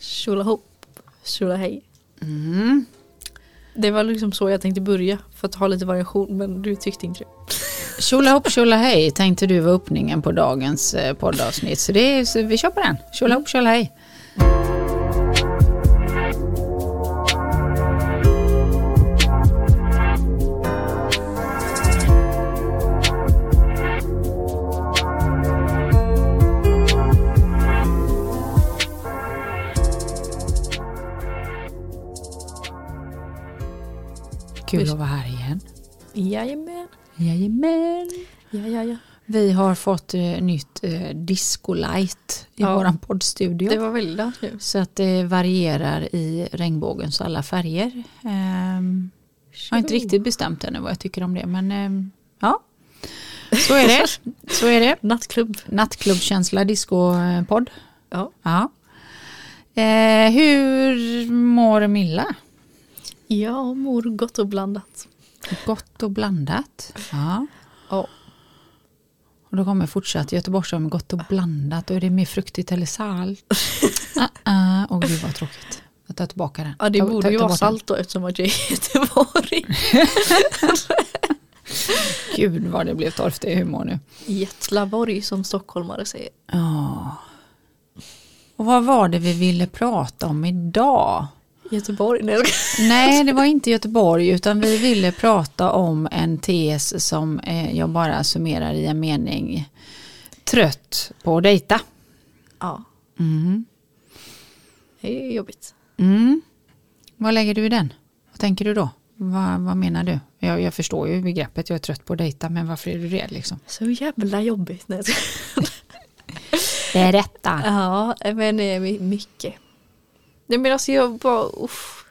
Tjolahopp, tjolahej. Mm. Det var liksom så jag tänkte börja för att ha lite variation men du tyckte inte det. Tjolahopp tjolahej tänkte du var öppningen på dagens eh, poddavsnitt. Så, det är, så vi kör på den. Tjolahopp tjolahej. Kul att Jajamän. Jajamän. Ja, ja, ja. Vi har fått eh, nytt eh, discolight i Ja. våran poddstudio. Det var väldigt kul. Så att det varierar i regnbågens alla färger. Ehm, jag har inte riktigt bestämt ännu vad jag tycker om det men ehm, ja. Så är det. Så är det. Nattklubb. Nattklubbkänsla discopodd. Ja. Ja. Eh, hur mår Milla? Jag mår gott och blandat. Gott och blandat. Ja. Ja. Och då kommer fortsatt Göteborgsöl med gott och blandat och är det mer fruktigt eller salt? uh -uh. Och gud vad tråkigt. Jag tar tillbaka den. Ja det Ta- borde ta- ju vara salt då eftersom att jag är Göteborg. Gud vad det blev torftig humor nu. Jättlaborg som stockholmare säger. Ja. Och vad var det vi ville prata om idag? Göteborg? Nej. Nej, det var inte Göteborg utan vi ville prata om en tes som eh, jag bara summerar i en mening. Trött på att dejta. Ja, Mm. det är jobbigt. Mm. Vad lägger du i den? Vad tänker du då? Vad, vad menar du? Jag, jag förstår ju begreppet, jag är trött på att dejta, men varför är du det liksom? Så jävla jobbigt. Berätta. Ja, men eh, my- mycket. Nej men alltså jag bara, uff.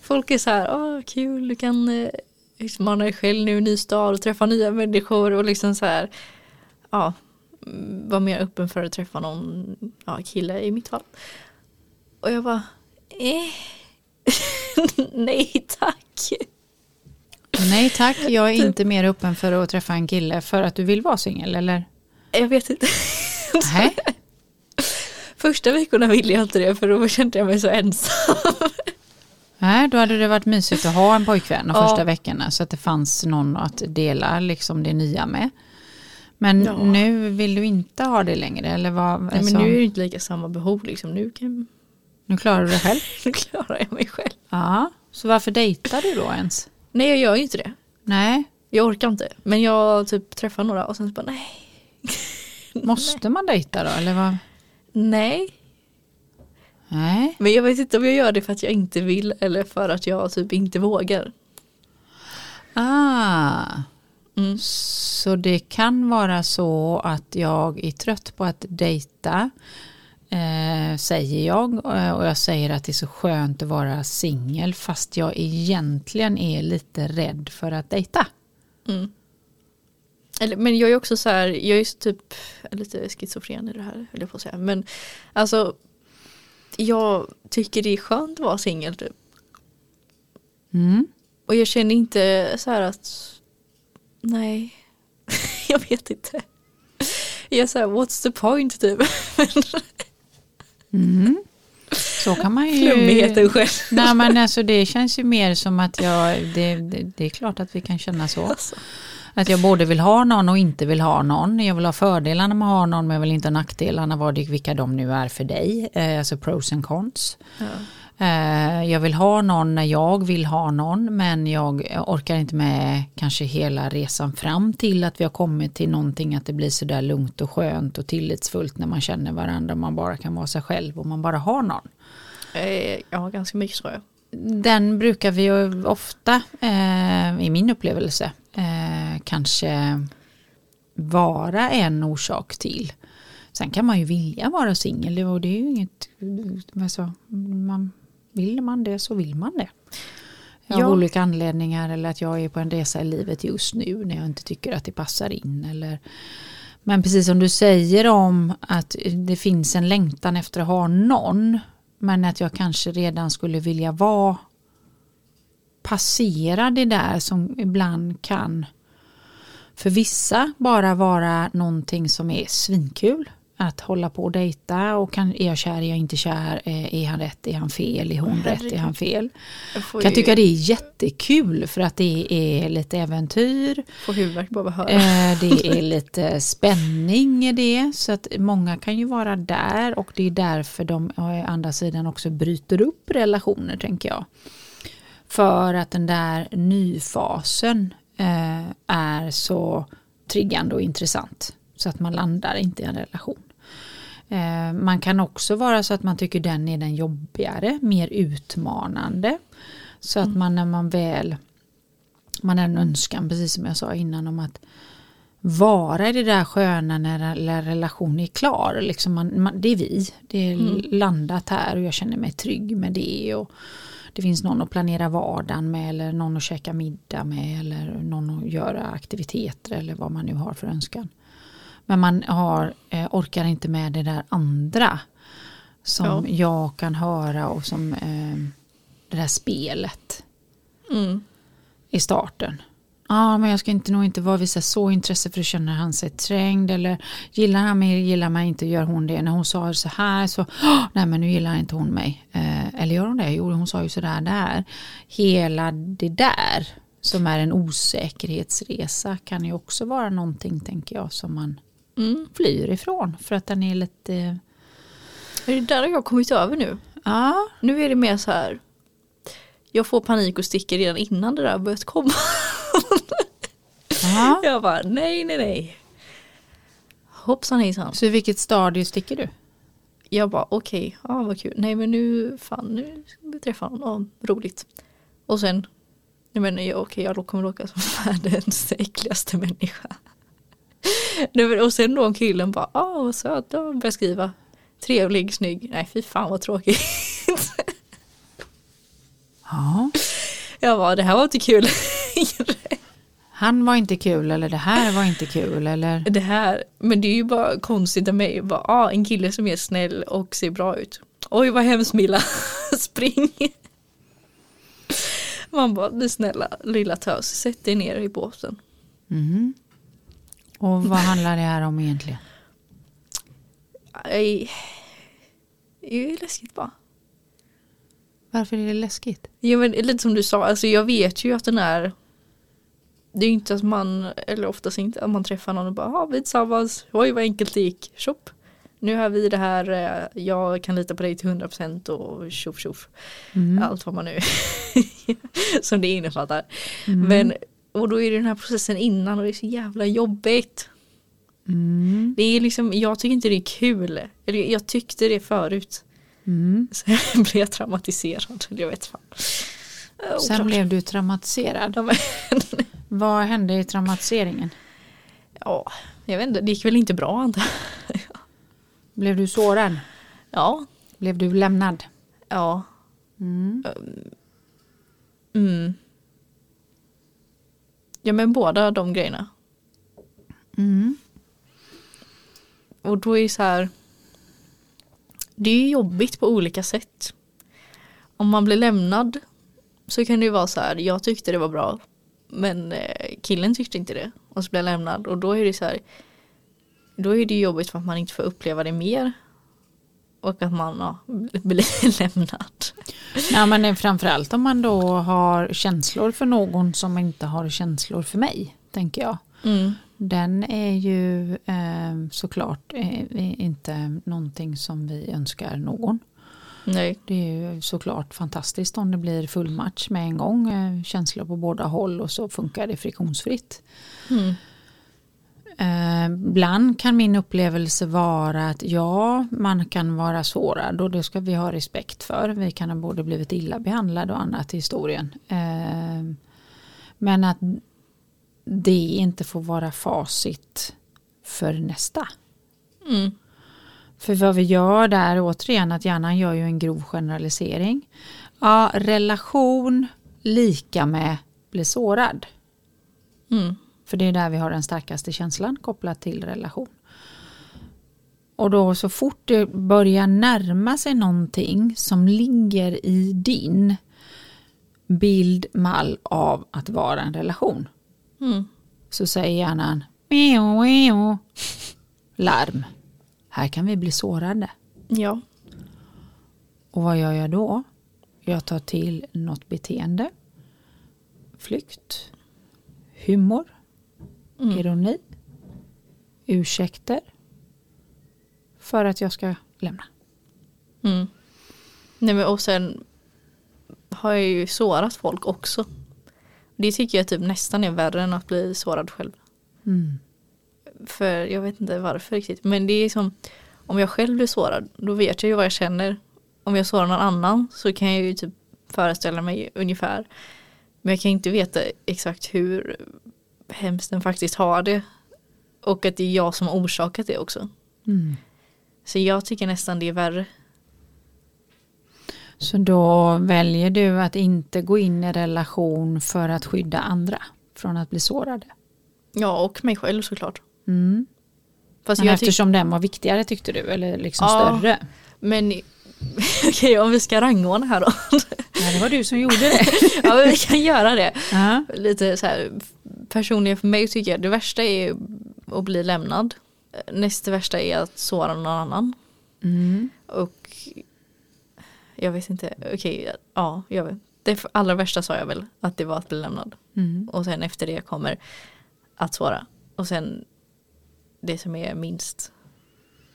Folk är så här, åh kul, du kan eh, utmana dig själv nu i en ny stad och träffa nya människor och liksom så här, ja, mm, vara mer öppen för att träffa någon ja, kille i mitt fall. Och jag bara, eh, nej tack. Nej tack, jag är inte mer öppen för att träffa en kille för att du vill vara singel eller? Jag vet inte. Nej. Första veckorna ville jag inte det för då kände jag mig så ensam. Nej, då hade det varit mysigt att ha en pojkvän de Ja. första veckorna så att det fanns någon att dela liksom det nya med. Men Ja. nu vill du inte ha det längre eller vad? Nej, alltså, men nu är det inte lika samma behov liksom. Nu, kan, nu klarar du det själv? nu klarar jag mig själv. Ja, så varför dejtar du då ens? Nej jag gör ju inte det. Nej, Jag orkar inte. Men jag typ träffar några och sen så bara nej. måste man dejta då eller vad? Nej. Nej. Men jag vet inte om jag gör det för att jag inte vill eller för att jag typ inte vågar. Ah, Mm. så det kan vara så att jag är trött på att dejta eh, säger jag eh, och jag säger att det är så skönt att vara singel fast jag egentligen är lite rädd för att dejta. Mm. Eller, men jag är också så här, jag är typ lite schizofren i det här, höll jag på att säga. Men alltså, jag tycker det är skönt att vara singel typ. Mm. Och jag känner inte så här att, nej, jag vet inte. Jag är så här, what's the point typ. Mm. Så kan man ju... Flummigheten själv. Nej men alltså det känns ju mer som att jag, det, det, det är klart att vi kan känna så. Alltså. Att jag både vill ha någon och inte vill ha någon. Jag vill ha fördelarna med att ha någon men jag vill inte ha nackdelarna vad vilka de nu är för dig. Eh, alltså pros and cons. Ja. Eh, jag vill ha någon när jag vill ha någon men jag orkar inte med kanske hela resan fram till att vi har kommit till någonting att det blir sådär lugnt och skönt och tillitsfullt när man känner varandra och man bara kan vara sig själv och man bara har någon. Eh, Ja, ganska mycket tror jag. Den brukar vi ju ofta, eh, i min upplevelse, eh, kanske vara en orsak till. Sen kan man ju vilja vara singel och det är ju inget, alltså, man, vill man det så vill man det. Av Ja. olika anledningar eller att jag är på en resa i livet just nu när jag inte tycker att det passar in. Eller, men precis som du säger om att det finns en längtan efter att ha någon men att jag kanske redan skulle vilja vara passera det där som ibland kan för vissa bara vara någonting som är svinkul. att hålla på och dejta och kan, är jag kär, är jag inte kär, Eh, är han rätt, är han fel, är hon rätt, är han fel. Jag får Kan ju tycka det är jättekul för att det är lite äventyr, få huvudvärk bara höra. Eh, det är lite spänning i det. Så att många kan ju vara där och det är därför de å andra sidan också bryter upp relationer tänker jag. För att den där nyfasen eh, är så triggande och intressant. Så att man landar inte i en relation. Eh, man kan också vara så att man tycker den är den jobbigare, mer utmanande. Så att man när man väl man har en önskan, precis som jag sa innan, om att vara i det där sköna när relationen är klar. Liksom man, man, det är vi, det är landat här och jag känner mig trygg med det. Och det finns någon att planera vardagen med eller någon att käka middag med eller någon att göra aktiviteter eller vad man nu har för önskan. Men man har, eh, orkar inte med det där andra som Ja. jag kan höra och som eh, det där spelet Mm. i starten. Ja, men jag ska inte nog inte vara visa så intresse för att känna han sig trängd eller gillar han mig, gillar mig inte, gör hon det. När hon sa så här så, "Åh, nej men nu gillar inte hon mig. Eh, eller gör hon det? Jo, hon sa ju sådär där. Hela det där som är en osäkerhetsresa kan ju också vara någonting, tänker jag, som man Mm. flyr ifrån. För att den är lite, Det är där jag har kommit över nu. ja, Nu är det mer så här. Jag får panik och sticker redan innan det där börjat komma. Ja. Jag bara nej nej nej. Hoppsan hejsan. Så i vilket stadie sticker du? Jag bara okej, ja vad kul. Nej men nu fan nu ska vi träffa någon. Ja, roligt. Och sen. Jag menar jag, okej jag kommer råka som världens äckligaste människa. Nej, men- och sen då killen bara, ah vad söt, ja, börjar skriva. Trevlig, snygg. Nej fy fan vad tråkigt. Ja. Jag bara det här var inte kul. Han var inte kul eller det här var inte kul eller det här, men det är ju bara konstigt av mig. Bara, ah, en kille som är snäll och ser bra ut. Oj vad hemskt Milla, spring. Man bara, du snälla lilla tös, sätt dig ner i båten. Mm. Och vad handlar det här om egentligen? Aj. Det är ju läskigt bara. Varför är det läskigt? Jo men lite som du sa, alltså jag vet ju att den är Det är ju inte att man, eller oftast inte, att man träffar någon och bara, ja vi är tillsammans, oj vad enkelt det gick, tjopp. Nu har vi det här, eh, jag kan lita på dig till 100% och tjoff tjoff. Mm. Allt vad man nu som det innefattar. Men, och då är det den här processen innan och det är så jävla jobbigt. Mm. Det är liksom, jag tycker inte det är kul. Eller jag tyckte det förut. Mm. Sen blev jag traumatiserad. Jag vet fan. Sen oklart. blev du traumatiserad. Ja, men, Vad hände i traumatiseringen? ja, jag vet inte, det gick väl inte bra antar. Blev du sårad? Ja, Blev du lämnad? ja. Mm. Mm. Ja men båda de grejerna. Mm. Och då är det så här. Det är ju jobbigt på olika sätt. Om man blir lämnad så kan det ju vara så här. Jag tyckte det var bra. Men eh, killen tyckte inte det. Och så blir jag lämnad. Och då är det så här. Då är det jobbigt för att man inte får uppleva det mer. Och att man ja, blir lämnad. Ja, men framförallt om man då har känslor för någon som inte har känslor för mig, tänker jag. Mm. Den är ju eh, såklart eh, inte någonting som vi önskar någon. Nej. Det är ju såklart fantastiskt om det blir full match med en gång. Eh, känslor på båda håll och så funkar det friktionsfritt. Mm. Eh, ibland kan min upplevelse vara att ja, man kan vara sårad och det ska vi ha respekt för. Vi kan ha både blivit illa behandlade och annat i historien. Eh, men att det inte får vara facit för nästa. Mm. För vad vi gör där återigen att hjärnan gör ju en grov generalisering. Ja, relation lika med bli sårad. Mm. För det är där vi har den starkaste känslan kopplat till relation. Och då så fort det börjar närma sig någonting som ligger i din bild, mall av att vara en relation. Mm. Så säger hjärnan meo, meo, larm. Här kan vi bli sårade. Ja. Och vad gör jag då? Jag tar till något beteende. Flykt. Humor. Mm. Ironi. Ursäkter. För att jag ska lämna. Mm. Nej, men och sen har jag ju sårat folk också. Det tycker jag typ nästan är värre än att bli sårad själv. Mm. För jag vet inte varför riktigt. Men det är som om jag själv blir sårad då vet jag ju vad jag känner. Om jag sårar någon annan så kan jag ju typ föreställa mig ungefär. Men jag kan inte veta exakt hur hemskt den faktiskt har det. Och att det är jag som har orsakat det också. Mm. Så jag tycker nästan det är värre. Så då väljer du att inte gå in i relation för att skydda andra från att bli sårade. Ja och mig själv såklart. Mm. Men eftersom den var viktigare tyckte du, eller liksom Ja. större. Men okej om vi ska rangordna här då. Ja, det var du som gjorde det. ja men vi kan göra det. ja. Lite så här personligen för mig tycker jag det värsta är att bli lämnad. Nästa värsta är att såra någon annan. Mm. Och jag vet inte, okej, ja, jag vet. Det allra värsta sa jag väl att det var att bli lämnad. Mm. Och sen efter det kommer att såra. Och sen det som är minst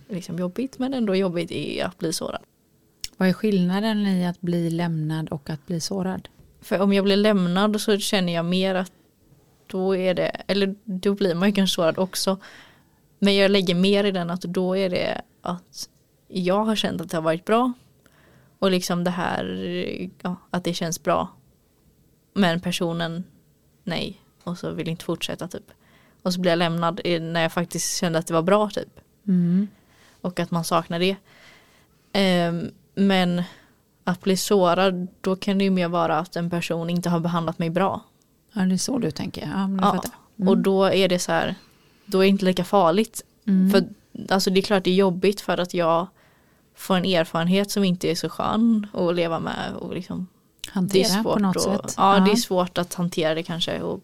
liksom jobbigt men ändå jobbigt är att bli sårad. Vad är skillnaden i att bli lämnad och att bli sårad? För om jag blir lämnad så känner jag mer att då är det, eller då blir man ju kanske sårad också. Men jag lägger mer i den att då är det att jag har känt att det har varit bra. Och liksom det här, ja, att det känns bra. Men personen, nej. Och så vill inte fortsätta typ. Och så blir jag lämnad när jag faktiskt kände att det var bra typ. Mm. Och att man saknar det. Ehm, men att bli sårad, då kan det ju mer vara att en person inte har behandlat mig bra. Ja, det är så du tänker. Ja, Ja, fattar. Och då är det så här, då är det inte lika farligt. Mm. För alltså det är klart det är jobbigt för att jag får en erfarenhet som inte är så skön att leva med. Och liksom, det är Hantera svårt på något att, sätt. Ja, det är svårt att hantera det kanske. Och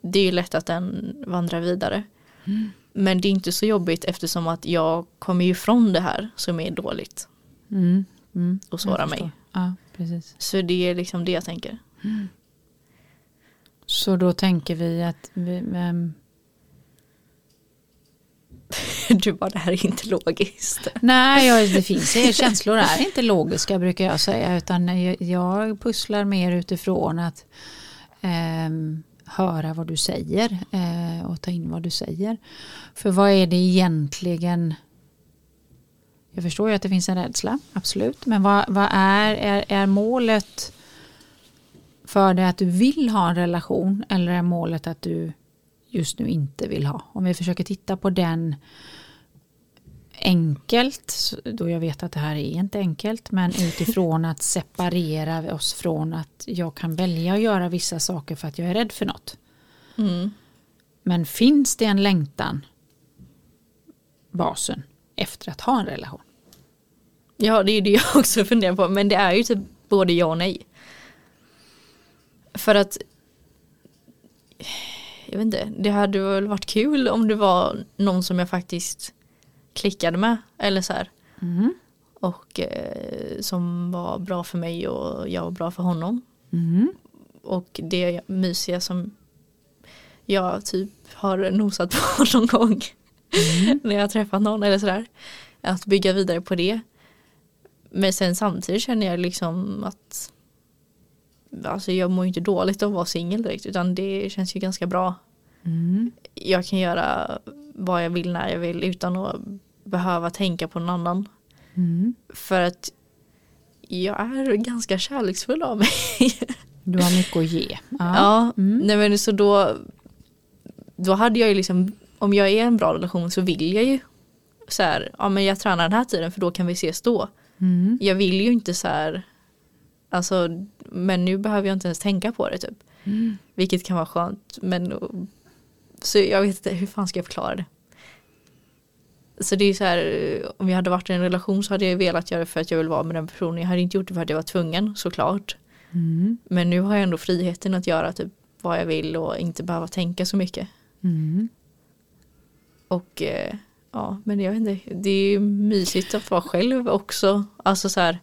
det är ju lätt att den vandrar vidare. Mm. Men det är inte så jobbigt eftersom att jag kommer ju ifrån det här som är dåligt. Mm. Mm. Och såra Jag mig. Ja, precis. Så det är liksom det jag tänker. Så då tänker vi att vi, ehm, Du bara, det här är inte logiskt. Nej, jag, det finns känslor är inte logiska brukar jag säga utan jag, jag pusslar mer utifrån att ehm, höra vad du säger eh, och ta in vad du säger. För vad är det egentligen jag förstår ju att det finns en rädsla, absolut. Men vad, vad är, är, är målet för dig att du vill ha en relation eller är målet att du just nu inte vill ha? Om vi försöker titta på den enkelt, då jag vet att det här är inte enkelt, men utifrån att separera oss från att jag kan välja att göra vissa saker för att jag är rädd för något. Mm. Men finns det en längtan, basen, efter att ha en relation? Ja, det är det jag också funderar på. Men det är ju typ både ja och nej. För att jag vet inte, det hade väl varit kul om det var någon som jag faktiskt klickade med. Eller så. Mm. Och eh, som var bra för mig och jag var bra för honom. Mm. Och det mysiga som jag typ har nosat på någon gång. när jag träffat någon eller sådär. Att bygga vidare på det. Men sen samtidigt känner jag liksom att Alltså jag mår inte dåligt av att vara singel direkt utan det känns ju ganska bra. Mm. Jag kan göra vad jag vill när jag vill utan att behöva tänka på någon annan. Mm. För att jag är ganska kärleksfull av mig. Du har mycket att ge. Ja. Ja, Mm. nej men så då Då hade jag ju liksom Om jag är i en bra relation så vill jag ju så här, ja men jag tränar den här tiden för då kan vi ses då. Mm. Jag vill ju inte så här Alltså men nu behöver jag inte ens tänka på det typ. Mm. Vilket kan vara skönt men Så jag vet inte hur fan ska jag förklara det. Så det är så här om jag hade varit i en relation så hade jag velat göra det för att jag vill vara med den personen. Jag hade inte gjort det för att jag var tvungen såklart. Mm. Men nu har jag ändå friheten att göra typ vad jag vill och inte behöva tänka så mycket. Mm. Och eh, Ja, men jag vet inte. Det är ju mysigt att vara själv också. Alltså så här,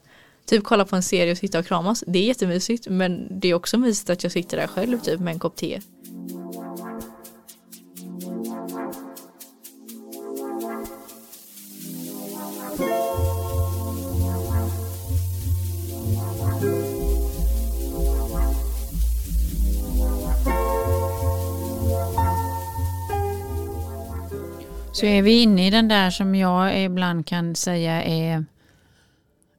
typ kolla på en serie och sitta och kramas. Det är jättemysigt, men det är också mysigt att jag sitter där själv typ med en kopp te. Så är vi inne i den där som jag ibland kan säga är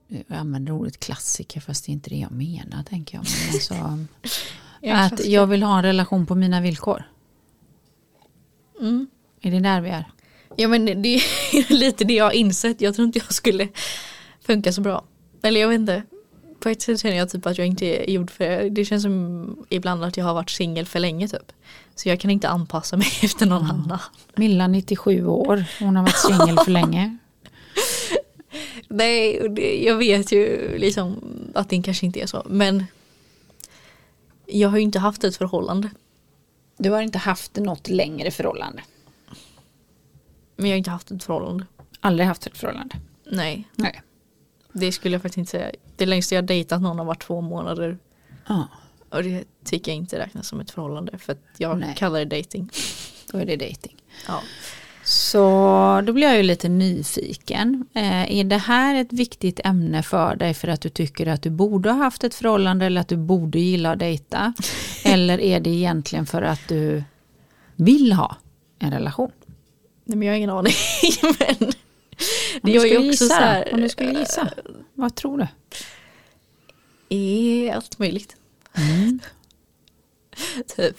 jag använder ordet klassiker fast det är inte det jag menar tänker jag. Men alltså, att jag vill ha en relation på mina villkor. Mm. Är det där vi är? Ja men det är lite det jag har insett. Jag tror inte jag skulle funka så bra. Eller jag vet inte. På ett sätt känner jag typ att jag inte är gjord för det. Det känns som ibland att jag har varit singel för länge typ. Så jag kan inte anpassa mig efter någon mm. annan. Milla 97 år, hon har varit singel för länge. Nej, jag vet ju liksom att det kanske inte är så. Men jag har ju inte haft ett förhållande. Du har inte haft något längre förhållande? Men jag har inte haft ett förhållande. Aldrig haft ett förhållande? Nej. Nej. Det skulle jag faktiskt inte säga. Det längsta jag dejtat någon har varit två månader. Ah. Och det tycker jag inte räknas som ett förhållande. För att jag Nej. kallar det dating. Då är det dating. Ja. Så då blir jag ju lite nyfiken. Eh, är det här ett viktigt ämne för dig för att du tycker att du borde ha haft ett förhållande eller att du borde gilla att dejta? eller är det egentligen för att du vill ha en relation? Nej men jag har ingen aning. men det gör ju också gissa, så här, Om du skulle gissa, äh, vad tror du? Är allt möjligt. Mm. typ.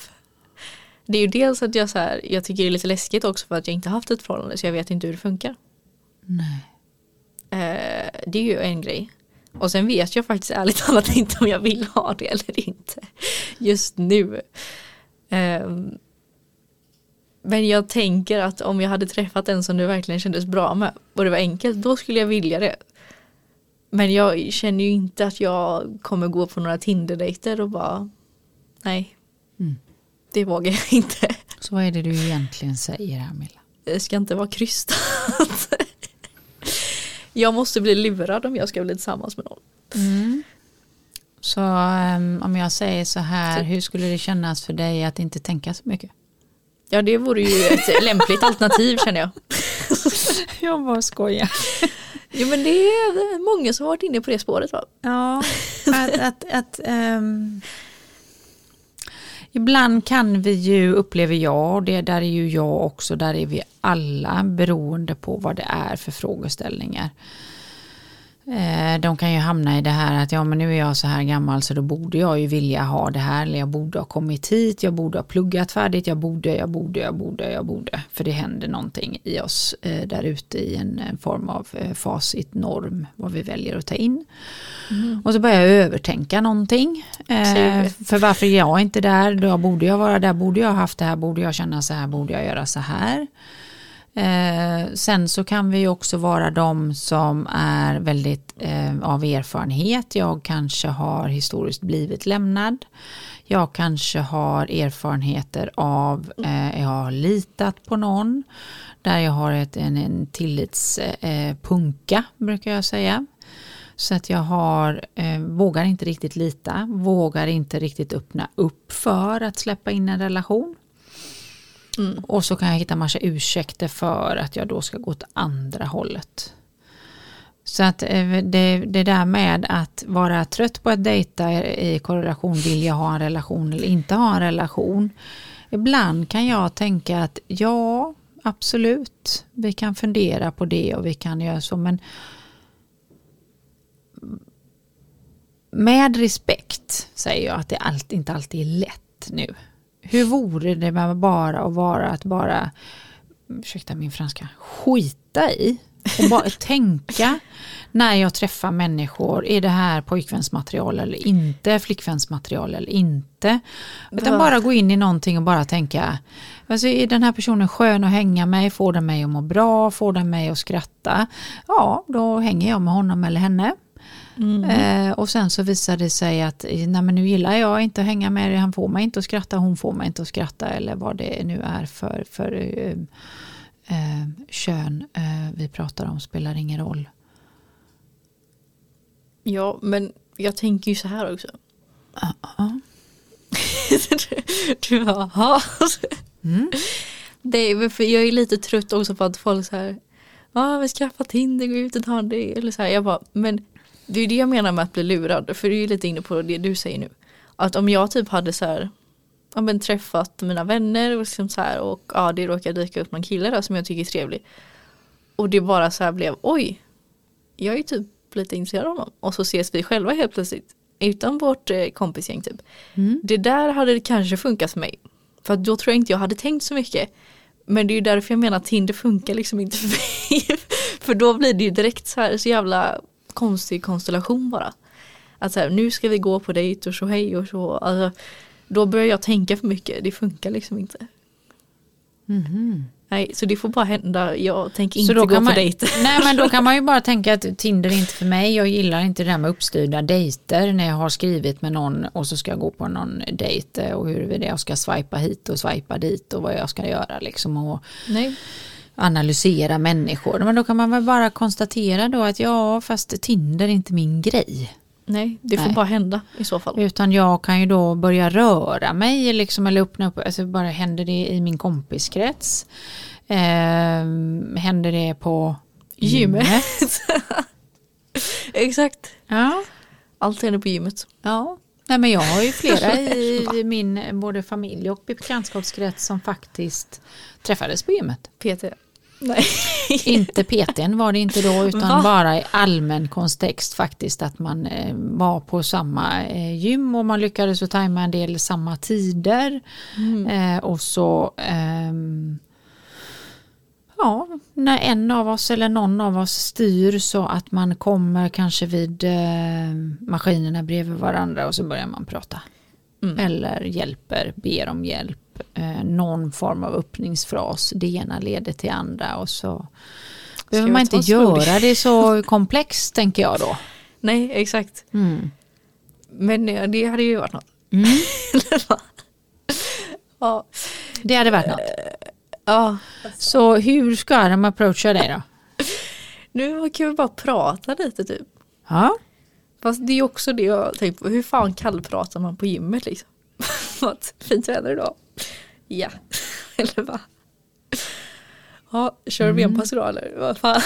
Det är ju dels att jag, så här, jag tycker det är lite läskigt också för att jag inte haft ett förhållande så jag vet inte hur det funkar. Nej. Eh, det är ju en grej. Och sen vet jag faktiskt ärligt talat inte om jag vill ha det eller inte. Just nu. Eh, men jag tänker att om jag hade träffat en som det verkligen kändes bra med och det var enkelt, då skulle jag vilja det. Men jag känner ju inte att jag kommer gå på några Tinder-dejter och bara nej. Det vågar jag inte. Så vad är det du egentligen säger här Milla? Det ska inte vara krystat. jag måste bli lurad om jag ska bli tillsammans med någon. Mm. Så um, om jag säger så här, hur skulle det kännas för dig att inte tänka så mycket? Ja det vore ju ett lämpligt alternativ känner jag. jag bara skojar. Jo men det är många som har varit inne på det spåret va? Ja, att, att, att um, Ibland kan vi ju, upplever jag, och det där är ju jag också, där är vi alla beroende på vad det är för frågeställningar. Eh, de kan ju hamna i det här att ja men nu är jag så här gammal så då borde jag ju vilja ha det här eller jag borde ha kommit hit, jag borde ha pluggat färdigt, jag borde, jag borde, jag borde, jag borde. För det händer någonting i oss eh, där ute i en, en, form av eh, facit, norm, vad vi väljer att ta in. Mm. Och så börjar jag övertänka någonting. Eh, för varför är jag inte där, då borde jag vara där, borde jag ha haft det här, borde jag känna så här, borde jag göra så här. Eh, sen så kan vi också vara de som är väldigt eh, av erfarenhet. Jag kanske har historiskt blivit lämnad. Jag kanske har erfarenheter av, eh, jag har litat på någon. Där jag har ett, en, en tillitspunka eh, brukar jag säga. Så att jag har, eh, vågar inte riktigt lita, vågar inte riktigt öppna upp för att släppa in en relation. Mm. Och så kan jag hitta massa ursäkter för att jag då ska gå åt andra hållet. Så att eh, det, det där med att vara trött på att dejta i korrelation, vill jag ha en relation eller inte ha en relation. Ibland kan jag tänka att ja, absolut, vi kan fundera på det och vi kan göra så, men med respekt säger jag att det inte alltid är lätt nu. Hur vore det med bara att vara att bara, ursäkta min franska, skita i och bara tänka när jag träffar människor, är det här pojkvänsmaterial eller inte, flickvänsmaterial eller inte. Utan bara gå in i någonting och bara tänka, alltså är den här personen skön att hänga med, får den mig att må bra, får den mig att skratta, ja då hänger jag med honom eller henne. Mm. Eh, och sen så visar det sig att nej men nu gillar jag inte att hänga med det, han får mig inte att skratta, hon får mig inte att skratta eller vad det nu är för, för eh, eh, kön eh, vi pratar om spelar ingen roll. Ja, men jag tänker ju så här också. Ja. du bara, "Ja." Mm. Det är, för jag är lite trött också på att folk så här, ja vi skaffar Tinder, gå ut och ta det. Eller så här, jag bara, men det är det jag menar med att bli lurad. För det är ju lite inne på det du säger nu. Att om jag typ hade så här, ja, men träffat mina vänner och, liksom så här, och ja, det råkar dyka upp någon kille där som jag tycker är trevlig. Och det bara så här blev, oj, jag är typ lite intresserad av honom. Och så ses vi själva helt plötsligt. Utan vårt eh, kompisgäng typ. Mm. Det där hade kanske funkat för mig. För då tror jag inte jag hade tänkt så mycket. Men det är ju därför jag menar att Tinder funkar liksom inte för mig. för då blir det ju direkt så här så jävla konstig konstellation bara. Att så här, nu ska vi gå på dejt och så hej och så. Alltså, då börjar jag tänka för mycket, det funkar liksom inte. Mhm. Nej, så det får bara hända. Jag tänker inte då gå kan man, på dejt. nej men då kan man ju bara tänka att Tinder är inte för mig. Jag gillar inte det där med uppstyrda dejter när jag har skrivit med någon och så ska jag gå på någon dejt och huruvida jag ska swipa hit och swipa dit och vad jag ska göra liksom och Nej. Analysera människor. Men då kan man väl bara konstatera då att ja fast Tinder är inte min grej. Nej, det får Nej. bara hända i så fall. Utan jag kan ju då börja röra mig liksom, eller öppna upp, alltså bara händer det i min kompiskrets? Ehm, händer det på Gymmet. Exakt. Ja, Allt händer på gymmet. ja. Nej, men jag har ju flera i min både familj och bekantskapskrets som faktiskt träffades på gymmet. PT. Nej. Inte PTn var det inte då utan Va? bara i allmän kontext faktiskt att man eh, var på samma eh, gym och man lyckades att tajma en del samma tider. Eh, och så ehm, Ja, när en av oss eller någon av oss styr så att man kommer kanske vid maskinerna bredvid varandra och så börjar man prata. Mm. Eller hjälper, ber om hjälp. Eh, någon form av öppningsfras. Det ena leder till andra och så behöver man inte göra det så komplext tänker jag då. Nej, exakt. Mm. Men eh, det hade ju varit något. Mm. ja. Det hade varit något. ja. Så hur ska de approacha dig då? Nu kan vi bara prata lite typ. Ja. Fast det är också det jag tänkt på. Hur fan kallpratar man på gymmet liksom? Fint väder idag. Ja. Eller va? Ja, kör vi en pass idag eller vad fan?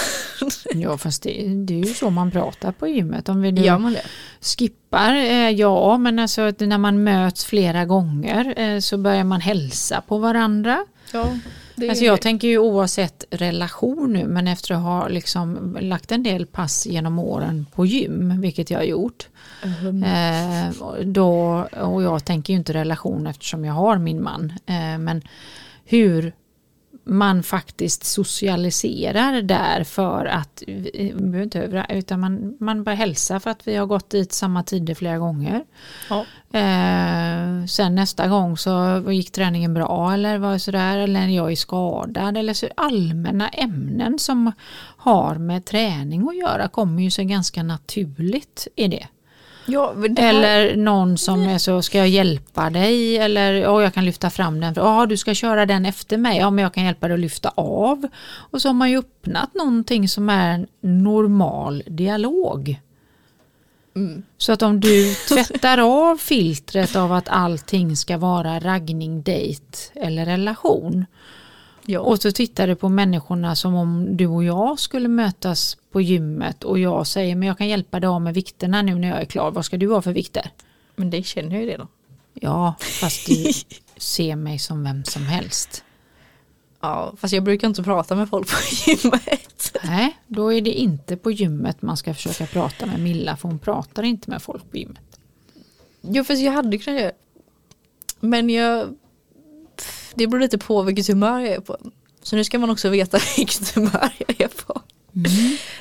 ja, fast det, det är ju så man pratar på gymmet. Om vi nu Gör man det? skippar, eh, ja, men alltså när man möts flera gånger eh, så börjar man hälsa på varandra. Ja. Alltså jag tänker ju oavsett relation nu men efter att ha liksom lagt en del pass genom åren på gym, vilket jag har gjort. Mm. Eh, då, och jag tänker ju inte relation eftersom jag har min man. Eh, men hur man faktiskt socialiserar där för att, vi behöver inte övra, utan man, man bara hälsa för att vi har gått dit samma tider flera gånger. Ja. Eh, sen nästa gång så gick träningen bra eller var sådär eller jag är skadad eller så allmänna ämnen som har med träning att göra kommer ju sig ganska naturligt i det. Ja, här, Eller någon som är så, ska jag hjälpa dig? Eller ja, jag kan lyfta fram den. Ja, du ska köra den efter mig. Ja, men jag kan hjälpa dig att lyfta av. Och så har man ju öppnat någonting som är en normal dialog. Mm. Så att om du tvättar av filtret av att allting ska vara raggning, dejt eller relation. Ja. Och så tittar du på människorna som om du och jag skulle mötas på gymmet och jag säger men jag kan hjälpa dig av med vikterna nu när jag är klar. Vad ska du ha för vikter? men det känner jag ju redan. Ja, fast du ser mig som vem som helst. Ja, fast jag brukar inte prata med folk på gymmet. Nej, då är det inte på gymmet man ska försöka prata med Milla för hon pratar inte med folk på gymmet. Jo, fast jag hade kunnat göra Men jag Det beror lite på vilket humör jag är på. Så nu ska man också veta vilket humör jag är på.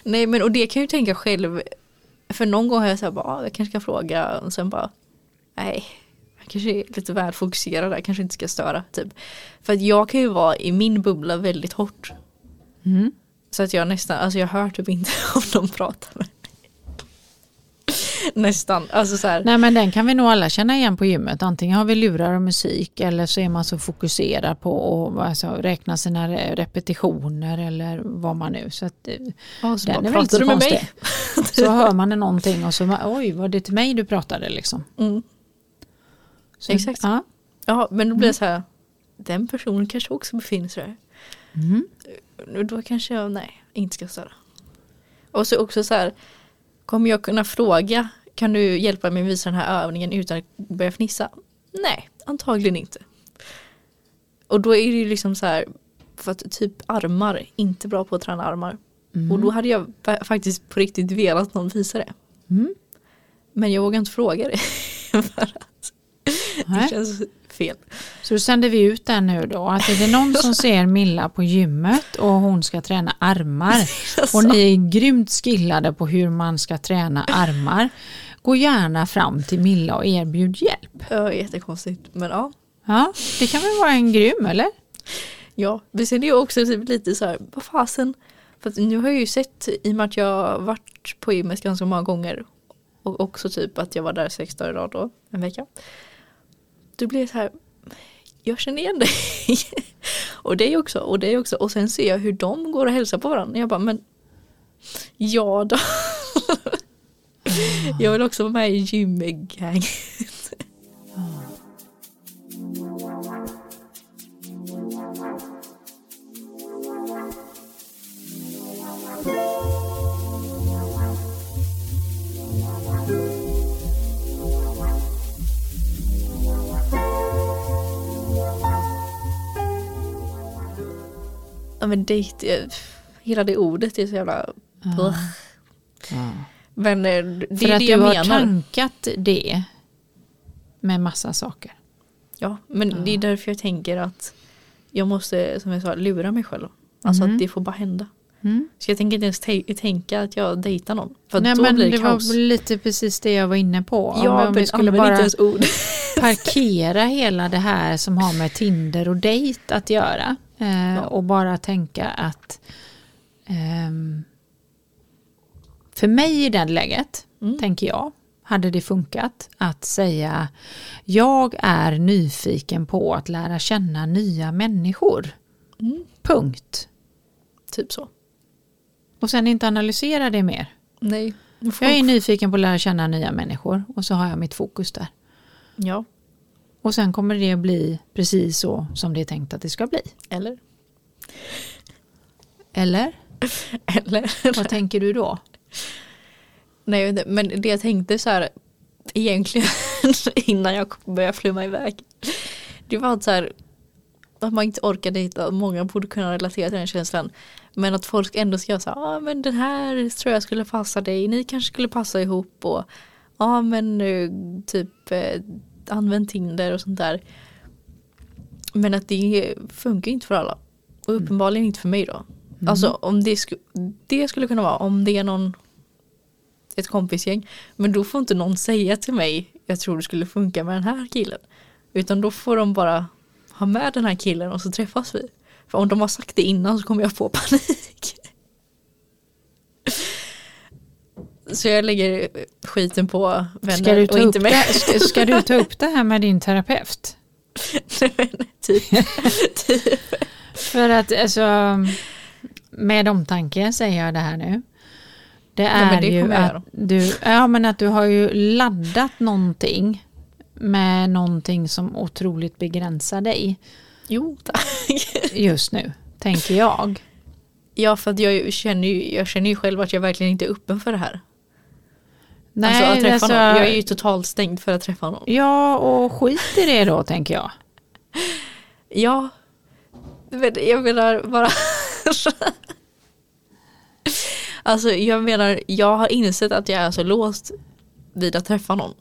Nej men och det kan jag ju tänka själv. För någon gång har jag sagt bara, ah, jag kanske ska fråga och sen bara nej. Jag kanske är lite väl fokuserad där, kanske inte ska störa. Typ. För att jag kan ju vara i min bubbla väldigt hårt. Mm. Så att jag nästan, alltså jag hör typ inte om de pratar med. Nästan. Alltså så här. Nej men den kan vi nog alla känna igen på gymmet. Antingen har vi lurar och musik eller så är man så fokuserad på att alltså, räkna sina re- repetitioner eller vad man nu. Så att, eh, Ja, så den bara, är pratar du med mig? konstig. Så hör man någonting och så oj var det till mig du pratade liksom. Mm. Så, Exakt. Ja. Ja, men då blir det så här. Den personen kanske också befinner sig där. Mm. Och Då kanske jag, nej, inte ska störa. Och så också så här. Kommer jag kunna fråga, kan du hjälpa mig att visa den här övningen utan att börja fnissa? Nej, antagligen inte. Och då är det ju liksom så här. För att typ armar, inte bra på att träna armar. Mm. Och då hade jag fa- faktiskt på riktigt velat någon visa det. Mm. Men jag vågar inte fråga det. för att det känns fel. Så då sänder vi ut den nu då. Att är det någon som ser Milla på gymmet och hon ska träna armar och ni är grymt skillade på hur man ska träna armar. Gå gärna fram till Milla och erbjud hjälp. Ja, jättekonstigt. Men ja. Ja, det kan väl vara en grym eller? Ja, men sen är jag också typ lite så här, vad fasen. För nu har jag ju sett, i och med att jag har varit på gymmet ganska många gånger. Och också typ att jag var där sex dagar i rad då, en vecka du blir så här, jag känner igen dig. och det också, och det också. Och sen ser jag hur de går och hälsar på varandra. Jag bara, men ja då. jag vill också vara med i gymgänget. Ja men dejt, hela det ordet är så jävla... Ugh. Men eh, det För är att det du jag har menar. tankat det med massa saker. Ja, men det är därför jag tänker att jag måste, som jag sa, lura mig själv. Alltså Mm. att det får bara hända. Mm. Så jag tänker inte ens tänka att jag dejtar någon. För Nej då men blir det det var kaos. lite precis det jag var inne på. Om, ja, om men vi skulle bara parkera hela det här som har med Tinder och dejt att göra. Eh, Ja. Och bara tänka att ehm, för mig i det läget, Mm. tänker jag, hade det funkat att säga jag är nyfiken på att lära känna nya människor. Mm. Punkt. Typ så. Och sen inte analysera det mer. Nej. Jag är nyfiken på att lära känna nya människor och så har jag mitt fokus där. Ja, Och sen kommer det bli precis så som det är tänkt att det ska bli. eller? Eller? Eller? Vad tänker du då? Nej, men det jag tänkte så här egentligen innan jag började flumma iväg. Det var att så här att man inte orkar dejta. Många borde kunna relatera till den känslan. Men att folk ändå ska säga, ja ah, men den här tror jag skulle passa dig. Ni kanske skulle passa ihop och ja ah, men eh, typ eh, använd Tinder och sånt där. Men att det funkar inte för alla. Och uppenbarligen inte för mig då. Alltså om det, sku- det skulle kunna vara om det är någon ett kompisgäng. Men då får inte någon säga till mig jag tror det skulle funka med den här killen. Utan då får de bara ha med den här killen och så träffas vi. För om de har sagt det innan så kommer jag få panik. Så jag lägger skiten på vänner Ska du, ta och inte med. ska, ska du ta upp det här med din terapeut? typ. typ. För att alltså, med omtanke säger jag det här nu. Det men är det ju att du, ja, men att du har ju laddat någonting med någonting som otroligt begränsar dig Jo tack. just nu, tänker jag. Ja för att jag känner, ju, jag känner ju själv att jag verkligen inte är öppen för det här. Nej, alltså att träffa alltså, någon. Jag är ju totalt stängd för att träffa någon. Ja, och skit i det då, tänker jag. Ja. Jag menar bara. alltså jag menar jag har insett att jag är så låst vid att träffa någon.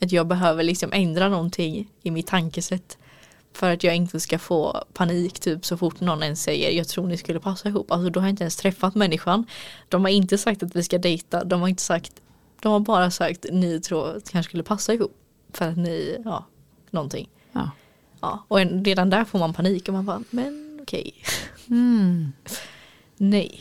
Att jag behöver liksom ändra någonting i mitt tankesätt. För att jag inte ska få panik typ så fort någon ens säger jag tror ni skulle passa ihop. Alltså då har jag inte ens träffat människan. De har inte sagt att vi ska dejta. De har inte sagt. De har bara sagt ni tror att kanske skulle passa ihop. För att ni, ja, någonting. Ja. Ja, och en, redan där får man panik och man bara, men okej. Mm. Nej.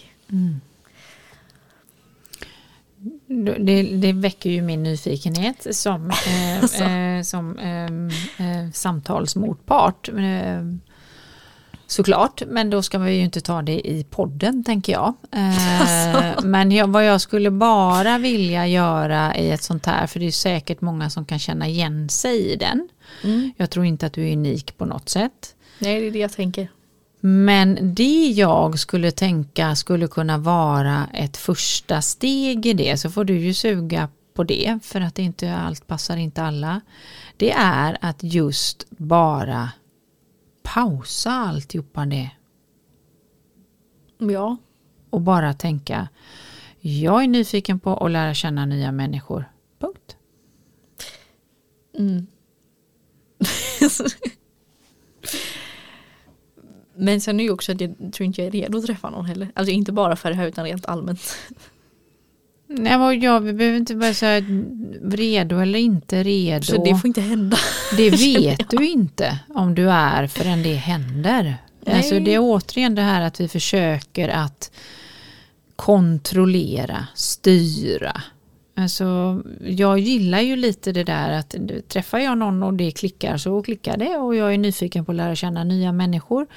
det, det väcker ju min nyfikenhet som, eh, Alltså. eh, som ehm, eh, samtalsmotpart. Såklart, men då ska vi ju inte ta det i podden tänker jag. Eh, Alltså. Men jag, vad jag skulle bara vilja göra i ett sånt här, för det är säkert många som kan känna igen sig i den. Mm. Jag tror inte att du är unik på något sätt. Nej, det är det jag tänker. Men det jag skulle tänka skulle kunna vara ett första steg i det, så får du ju suga på det, för att det inte allt passar inte alla. Det är att just bara pausa alltihopa det Ja, och bara tänka, jag är nyfiken på att lära känna nya människor. Punkt. Mm. Men sen är ju också att jag tror inte jag är redo att träffa någon heller. Alltså inte bara för det här utan rent allmänt. Nej, men jag, vi behöver inte bara säga redo eller inte redo. Så det får inte hända. Det vet du inte om du är förrän det händer. Nej. Alltså det är återigen det här att vi försöker att kontrollera, styra. Alltså, jag gillar ju lite det där att träffar jag någon och det klickar så klickar det och jag är nyfiken på att lära känna nya människor.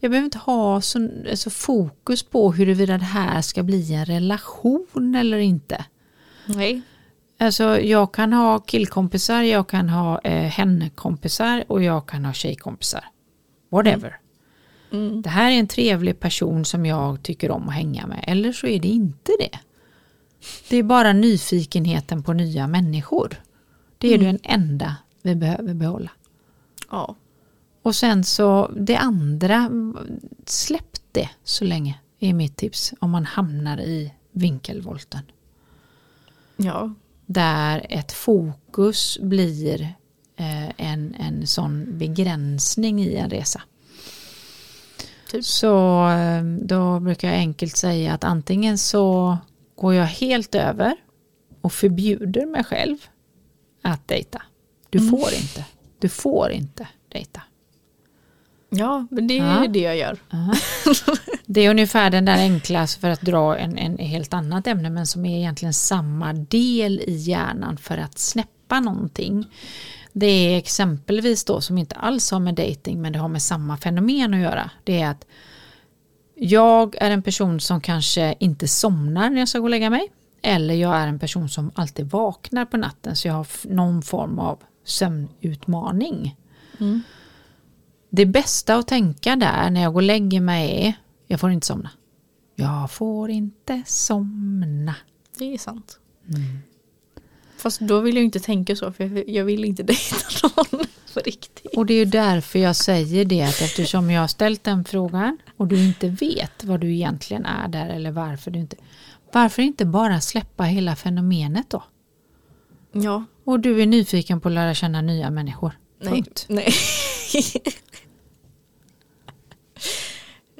Jag behöver inte ha så, så fokus på huruvida det här ska bli en relation eller inte. Nej. Alltså jag kan ha killkompisar, jag kan ha eh, henne-kompisar och jag kan ha tjejkompisar. Whatever. Mm. Det här är en trevlig person som jag tycker om att hänga med. Eller så är det inte det. Det är bara nyfikenheten på nya människor. Det är Mm. den enda vi behöver behålla. Ja. Och sen så det andra, släpp det så länge är mitt tips om man hamnar i vinkelvolten. Ja. där ett fokus blir eh, en, en sån begränsning i en resa. Typ. Så eh, då brukar jag enkelt säga att antingen så går jag helt över och förbjuder mig själv att dejta. Du Mm. får inte. Du får inte dejta. Ja, men det är Ja. det jag gör. Aha. Det är ungefär den där enkla för att dra en, en helt annat ämne men som är egentligen samma del i hjärnan för att snäppa någonting. Det är exempelvis då som inte alls har med dating men det har med samma fenomen att göra. Det är att jag är en person som kanske inte somnar när jag ska gå och lägga mig. Eller jag är en person som alltid vaknar på natten så jag har någon form av sömnutmaning. Mm. Det bästa att tänka där när jag går och lägger mig är jag får inte somna. Jag får inte somna. Det är sant. Mm. Fast då vill jag inte tänka så för jag- jag vill inte dejta någon på riktigt. Och det är ju därför jag säger det att eftersom jag har ställt den frågan och du inte vet vad du egentligen är där eller varför du inte varför inte bara släppa hela fenomenet då? Ja. Och du är nyfiken på att lära känna nya människor. Nej. Punkt. Nej.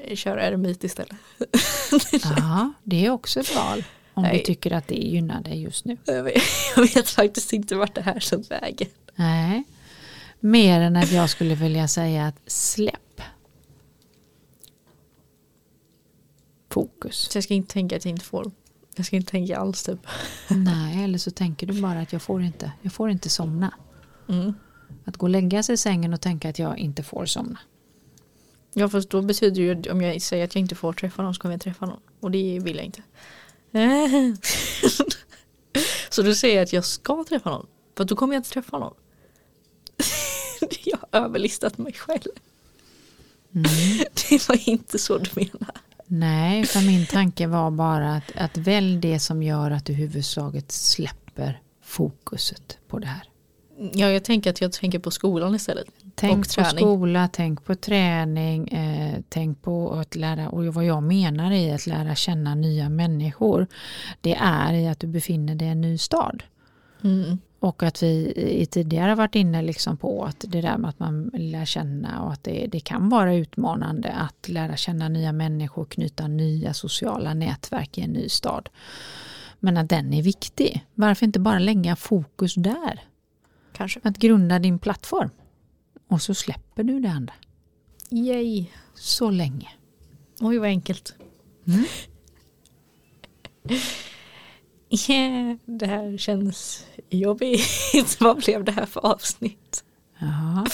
Kör eremit istället. Ja, det är också ett val. Om Nej. du tycker att det gynnar dig just nu. Jag vet, jag vet faktiskt inte vart det här tog vägen. Nej. Mer än att jag skulle vilja säga att släpp. Fokus. Så jag ska inte tänka att jag inte får. Jag ska inte tänka alls typ. Nej, eller så tänker du bara att jag får inte, jag får inte somna. Mm. Att gå och lägga sig i sängen och tänka att jag inte får somna. Ja fast då betyder det ju om jag säger att jag inte får träffa någon så kommer jag träffa någon. Och det vill jag inte. så då säger att jag ska träffa någon. För då kommer jag inte träffa någon. jag har överlistat mig själv. Mm. Det var inte så du menar. Nej, utan min tanke var bara att, att välj det som gör att du huvudsaket släpper fokuset på det här. Ja, jag tänker att jag tänker på skolan istället. Tänk på skola, tänk på träning, eh, tänk på att lära, och vad jag menar i att lära känna nya människor, det är i att du befinner dig i en ny stad. Mm. Och att vi tidigare varit inne liksom på att det där med att man lär känna och att det, det kan vara utmanande att lära känna nya människor, knyta nya sociala nätverk i en ny stad. Men att den är viktig. Varför inte bara lägga fokus där? Kanske. Att grunda din plattform. Och så släpper du det andra. Yay. Så länge. Oj vad enkelt. Mm. yeah, det här känns jobbigt. Vad blev det här för avsnitt? Ja,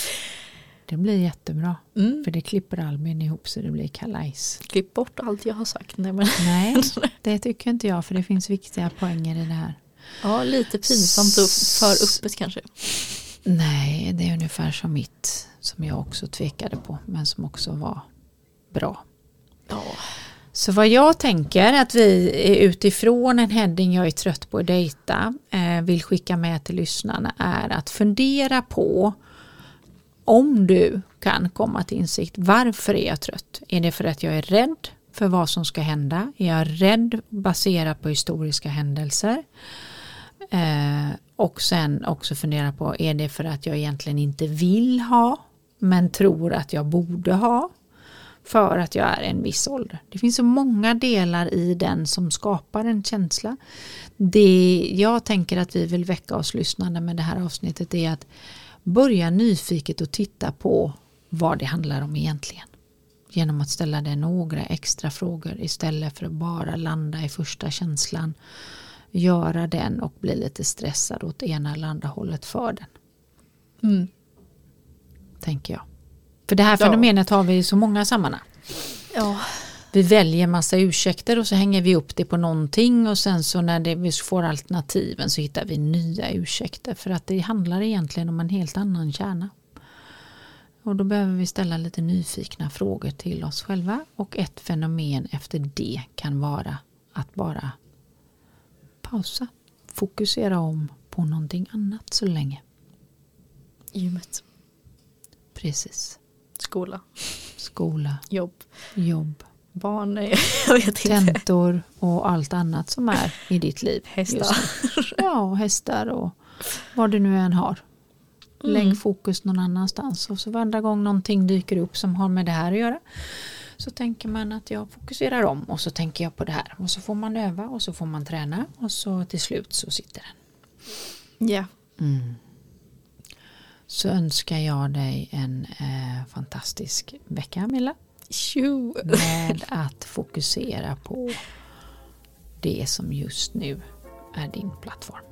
det blir jättebra. Mm. För det klipper Albin ihop så det blir kalajs. Klipp bort allt jag har sagt. Nej, men, Nej, det tycker inte jag för det finns viktiga poänger i det här. ja, lite pinsamt och för öppet kanske. Nej, det är ungefär som mitt som jag också tvekade på men som också var bra. Ja. Så vad jag tänker att vi utifrån en heading jag är trött på att dejta eh, vill skicka med till lyssnarna är att fundera på om du kan komma till insikt. Varför är jag trött? Är det för att jag är rädd för vad som ska hända? Är jag rädd baserat på historiska händelser? Eh, och sen också fundera på är det för att jag egentligen inte vill ha men tror att jag borde ha för att jag är en viss ålder. Det finns så många delar i den som skapar en känsla. Det jag tänker att vi vill väcka oss lyssnande med det här avsnittet är att börja nyfiket och titta på vad det handlar om egentligen. Genom att ställa dig några extra frågor istället för att bara landa i första känslan. Göra den och bli lite stressad åt ena eller andra hållet för den. Mm. Tänker jag. För det här Ja. fenomenet har vi i så många sammanhang. Ja. Vi väljer massa ursäkter och så hänger vi upp det på någonting och sen så när det, vi får alternativen så hittar vi nya ursäkter för att det handlar egentligen om en helt annan kärna. Och då behöver vi ställa lite nyfikna frågor till oss själva och ett fenomen efter det kan vara att bara pausa, fokusera om på någonting annat så länge. Gymmet. Precis. Skola. Skola, Jobb. jobb, Barn. nej, Jag vet inte. tentor och allt annat som är i ditt liv. Hästar. Ja, och hästar och vad du nu än har. Lägg Mm. fokus någon annanstans och så varenda gång någonting dyker upp som har med det här att göra så tänker man att jag fokuserar om och så tänker jag på det här och så får man öva och så får man träna och så till slut så sitter den. Ja. Så önskar jag dig en eh, fantastisk vecka Milla med att fokusera på det som just nu är din plattform.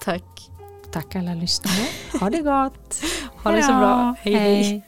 Tack. Tack alla lyssnare. Ha det gott. Ha det så bra. Hej, hej.